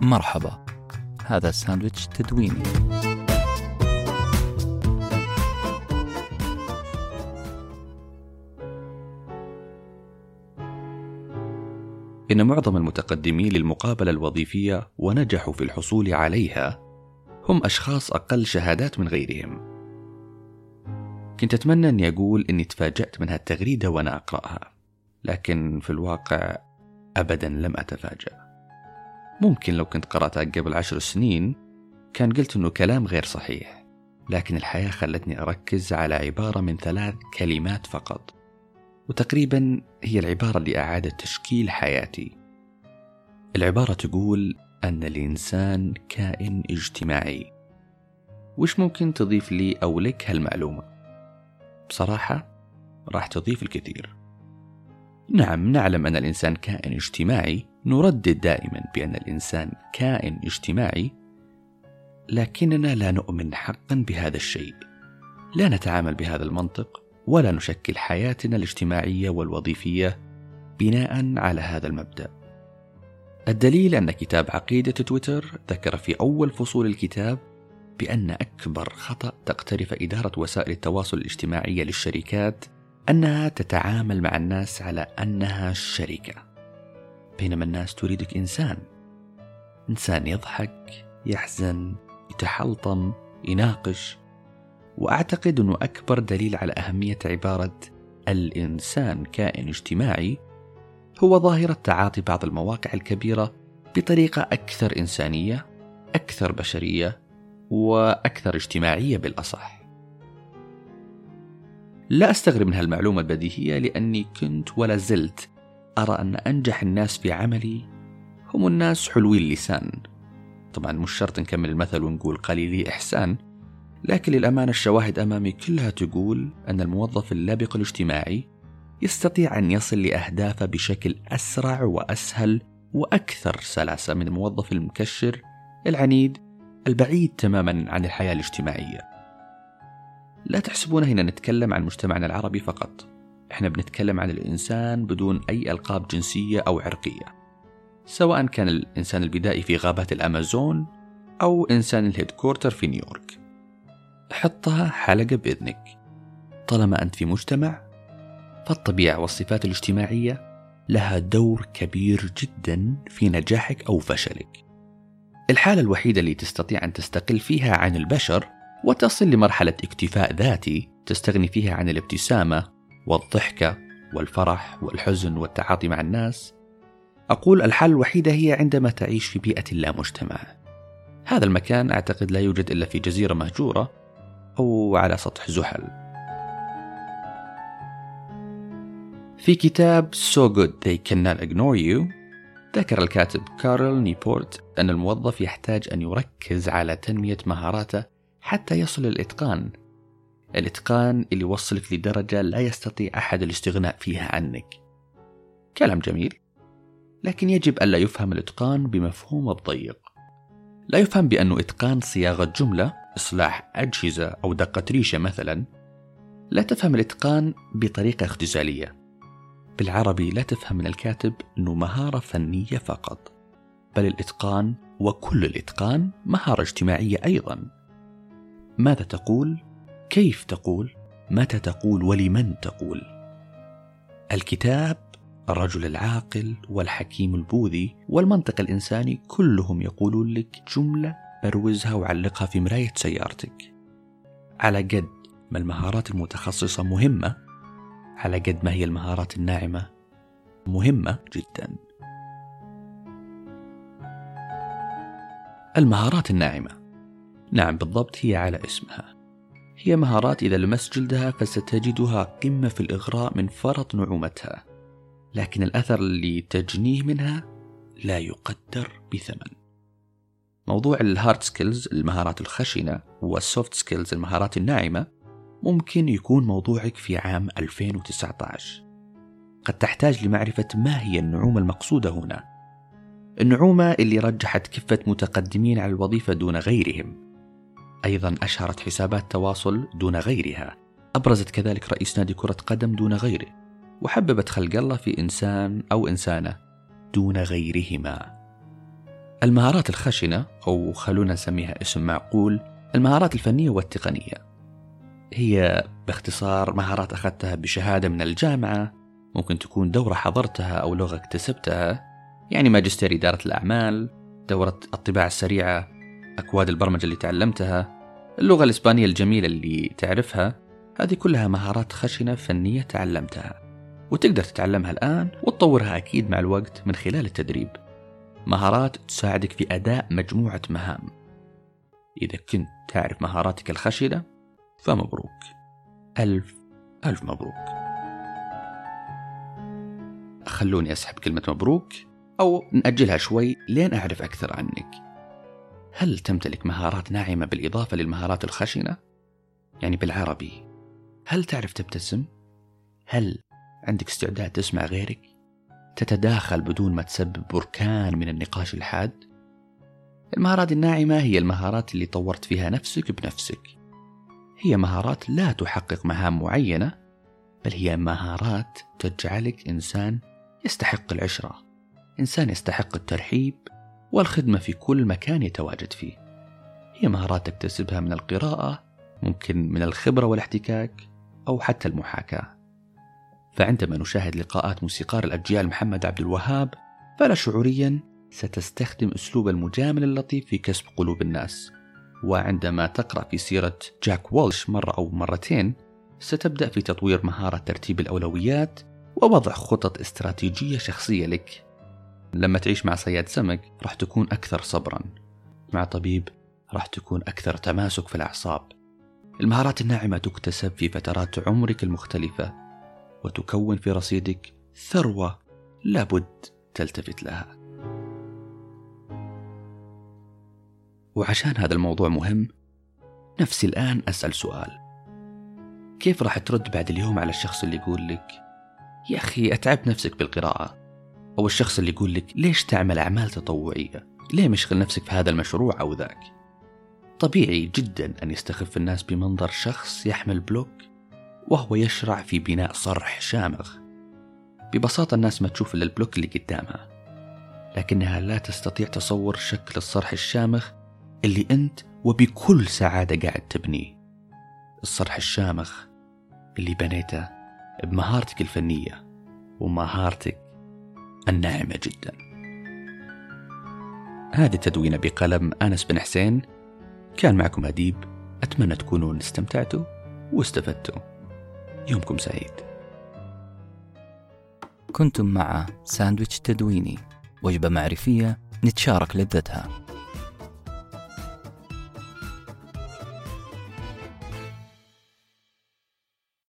مرحبا هذا ساندويتش تدويني إن معظم المتقدمين للمقابلة الوظيفية ونجحوا في الحصول عليها هم أشخاص أقل شهادات من غيرهم. كنت أتمنى أني أقول أني تفاجأت من هالتغريدة وأنا أقرأها، لكن في الواقع أبدا لم أتفاجأ. ممكن لو كنت قرأتها قبل عشر سنين كان قلت أنه كلام غير صحيح، لكن الحياة خلتني أركز على عبارة من ثلاث كلمات فقط. وتقريبا هي العبارة اللي أعادت تشكيل حياتي. العبارة تقول أن الإنسان كائن اجتماعي. وش ممكن تضيف لي أو لك هالمعلومة؟ بصراحة راح تضيف الكثير. نعم نعلم أن الإنسان كائن اجتماعي، نردد دائما بأن الإنسان كائن اجتماعي، لكننا لا نؤمن حقا بهذا الشيء. لا نتعامل بهذا المنطق ولا نشكل حياتنا الاجتماعية والوظيفية بناء على هذا المبدأ الدليل أن كتاب عقيدة تويتر ذكر في أول فصول الكتاب بأن أكبر خطأ تقترف إدارة وسائل التواصل الاجتماعي للشركات أنها تتعامل مع الناس على أنها شركه بينما الناس تريدك إنسان. إنسان يضحك يحزن يتحلطم يناقش. وأعتقد أنه أكبر دليل على أهمية عبارة الإنسان كائن اجتماعي هو ظاهرة تعاطي بعض المواقع الكبيرة بطريقة أكثر إنسانية أكثر بشرية وأكثر اجتماعية بالأصح. لا أستغرب من هالمعلومة البديهية لأني كنت ولا زلت أرى أن أنجح الناس في عملي هم الناس حلوي اللسان طبعا مش شرط نكمل المثل ونقول قليلي إحسان لكن للأمانة الشواهد أمامي كلها تقول أن الموظف اللبق الاجتماعي يستطيع أن يصل لأهدافه بشكل أسرع وأسهل وأكثر سلاسة من الموظف المكشر العنيد البعيد تماما عن الحياة الاجتماعية. لا تحسبون هنا نتكلم عن مجتمعنا العربي فقط. إحنا بنتكلم عن الإنسان بدون أي ألقاب جنسية أو عرقية. سواء كان الإنسان البدائي في غابات الأمازون أو إنسان الهيدكورتر في نيويورك. حطها حلقة بإذنك. طالما أنت في مجتمع فالطبيعة والصفات الاجتماعية لها دور كبير جدا في نجاحك أو فشلك. الحالة الوحيدة اللي تستطيع أن تستقل فيها عن البشر وتصل لمرحلة اكتفاء ذاتي تستغني فيها عن الابتسامة والضحكة والفرح والحزن والتعاطي مع الناس أقول الحالة الوحيدة هي عندما تعيش في بيئة لا مجتمع هذا المكان أعتقد لا يوجد إلا في جزيرة مهجورة أو على سطح زحل. في كتاب So Good They Cannot Ignore You ذكر الكاتب كارل نيبورت أن الموظف يحتاج أن يركز على تنمية مهاراته حتى يصل للإتقان الإتقان اللي يوصلك لدرجة لا يستطيع أحد الاستغناء فيها عنك. كلام جميل. لكن يجب ألا يفهم الإتقان بمفهوم الضيق لا يفهم بأنه إتقان صياغة جملة إصلاح أجهزة أو دقة ريشة مثلا. لا تفهم الإتقان بطريقة اختزالية. بالعربي لا تفهم من الكاتب أنه مهارة فنية فقط. بل الإتقان وكل الإتقان مهارة اجتماعية أيضا. ماذا تقول؟ كيف تقول؟ متى تقول ولمن تقول؟ الكتاب الرجل العاقل والحكيم البوذي والمنطق الإنساني كلهم يقولون لك جملة بروزها وعلقها في مراية سيارتك على قد ما المهارات المتخصصة مهمة على قد ما هي المهارات الناعمة مهمة جدا المهارات الناعمة نعم بالضبط هي على اسمها. هي مهارات إذا لمست جلدها فستجدها قمة في الإغراء من فرط نعومتها. لكن الأثر اللي تجنيه منها لا يقدر بثمن. موضوع ال hard skills المهارات الخشنة وال soft skills المهارات الناعمة ممكن يكون موضوعك في عام 2019 قد تحتاج لمعرفة ما هي النعومة المقصودة هنا. النعومة اللي رجحت كفة متقدمين على الوظيفة دون غيرهم. أيضا أشهرت حسابات تواصل دون غيرها. أبرزت كذلك رئيس نادي كرة قدم دون غيره وحببت خلق الله في إنسان أو إنسانة دون غيرهما. المهارات الخشنة أو خلونا نسميها اسم معقول المهارات الفنية والتقنية. هي باختصار مهارات أخذتها بشهادة من الجامعة ممكن تكون دورة حضرتها أو لغة اكتسبتها يعني ماجستير إدارة الأعمال دورة الطباعة السريعة أكواد البرمجة اللي تعلمتها اللغة الإسبانية الجميلة اللي تعرفها هذه كلها مهارات خشنة فنية تعلمتها وتقدر تتعلمها الآن وتطورها أكيد مع الوقت من خلال التدريب. مهارات تساعدك في أداء مجموعة مهام. إذا كنت تعرف مهاراتك الخشنة فمبروك. ألف ألف مبروك. خلوني أسحب كلمة مبروك أو نأجلها شوي لين أعرف أكثر عنك. هل تمتلك مهارات ناعمة بالإضافة للمهارات الخشنة؟ يعني بالعربي هل تعرف تبتسم؟ هل عندك استعداد تسمع غيرك؟ تتداخل بدون ما تسبب بركان من النقاش الحاد؟ المهارات الناعمة هي المهارات اللي طورت فيها نفسك بنفسك هي مهارات لا تحقق مهام معينة بل هي مهارات تجعلك إنسان يستحق العشرة إنسان يستحق الترحيب والخدمة في كل مكان يتواجد فيه. هي مهارات تكتسبها من القراءة ممكن من الخبرة والاحتكاك أو حتى المحاكاة. فعندما نشاهد لقاءات موسيقار الأجيال محمد عبد الوهاب فلا شعوريا ستستخدم أسلوب المجامل اللطيف في كسب قلوب الناس. وعندما تقرأ في سيرة جاك وولش مرة أو مرتين ستبدأ في تطوير مهارة ترتيب الأولويات ووضع خطط استراتيجية شخصية لك. لما تعيش مع صياد سمك راح تكون أكثر صبرا. مع طبيب راح تكون أكثر تماسك في الأعصاب. المهارات الناعمة تكتسب في فترات عمرك المختلفة وتكون في رصيدك ثروة لابد تلتفت لها. وعشان هذا الموضوع مهم نفسي الآن أسأل سؤال. كيف راح ترد بعد اليوم على الشخص اللي يقول لك يا أخي أتعب نفسك بالقراءة أو الشخص اللي يقول لك ليش تعمل أعمال تطوعية؟ ليه مشغل نفسك في هذا المشروع أو ذاك؟ طبيعي جدا أن يستخف الناس بمنظر شخص يحمل بلوك وهو يشرع في بناء صرح شامخ. ببساطة الناس ما تشوف إلا البلوك اللي قدامها لكنها لا تستطيع تصور شكل الصرح الشامخ اللي أنت وبكل سعادة قاعد تبنيه. الصرح الشامخ اللي بنيته بمهارتك الفنية ومهارتك الناعمة جدا. هذه التدوينة بقلم أنس بن حسين. كان معكم أديب. أتمنى تكونوا استمتعتوا واستفدتوا. يومكم سعيد. كنتم مع ساندويتش تدويني. وجبة معرفية نتشارك لذتها.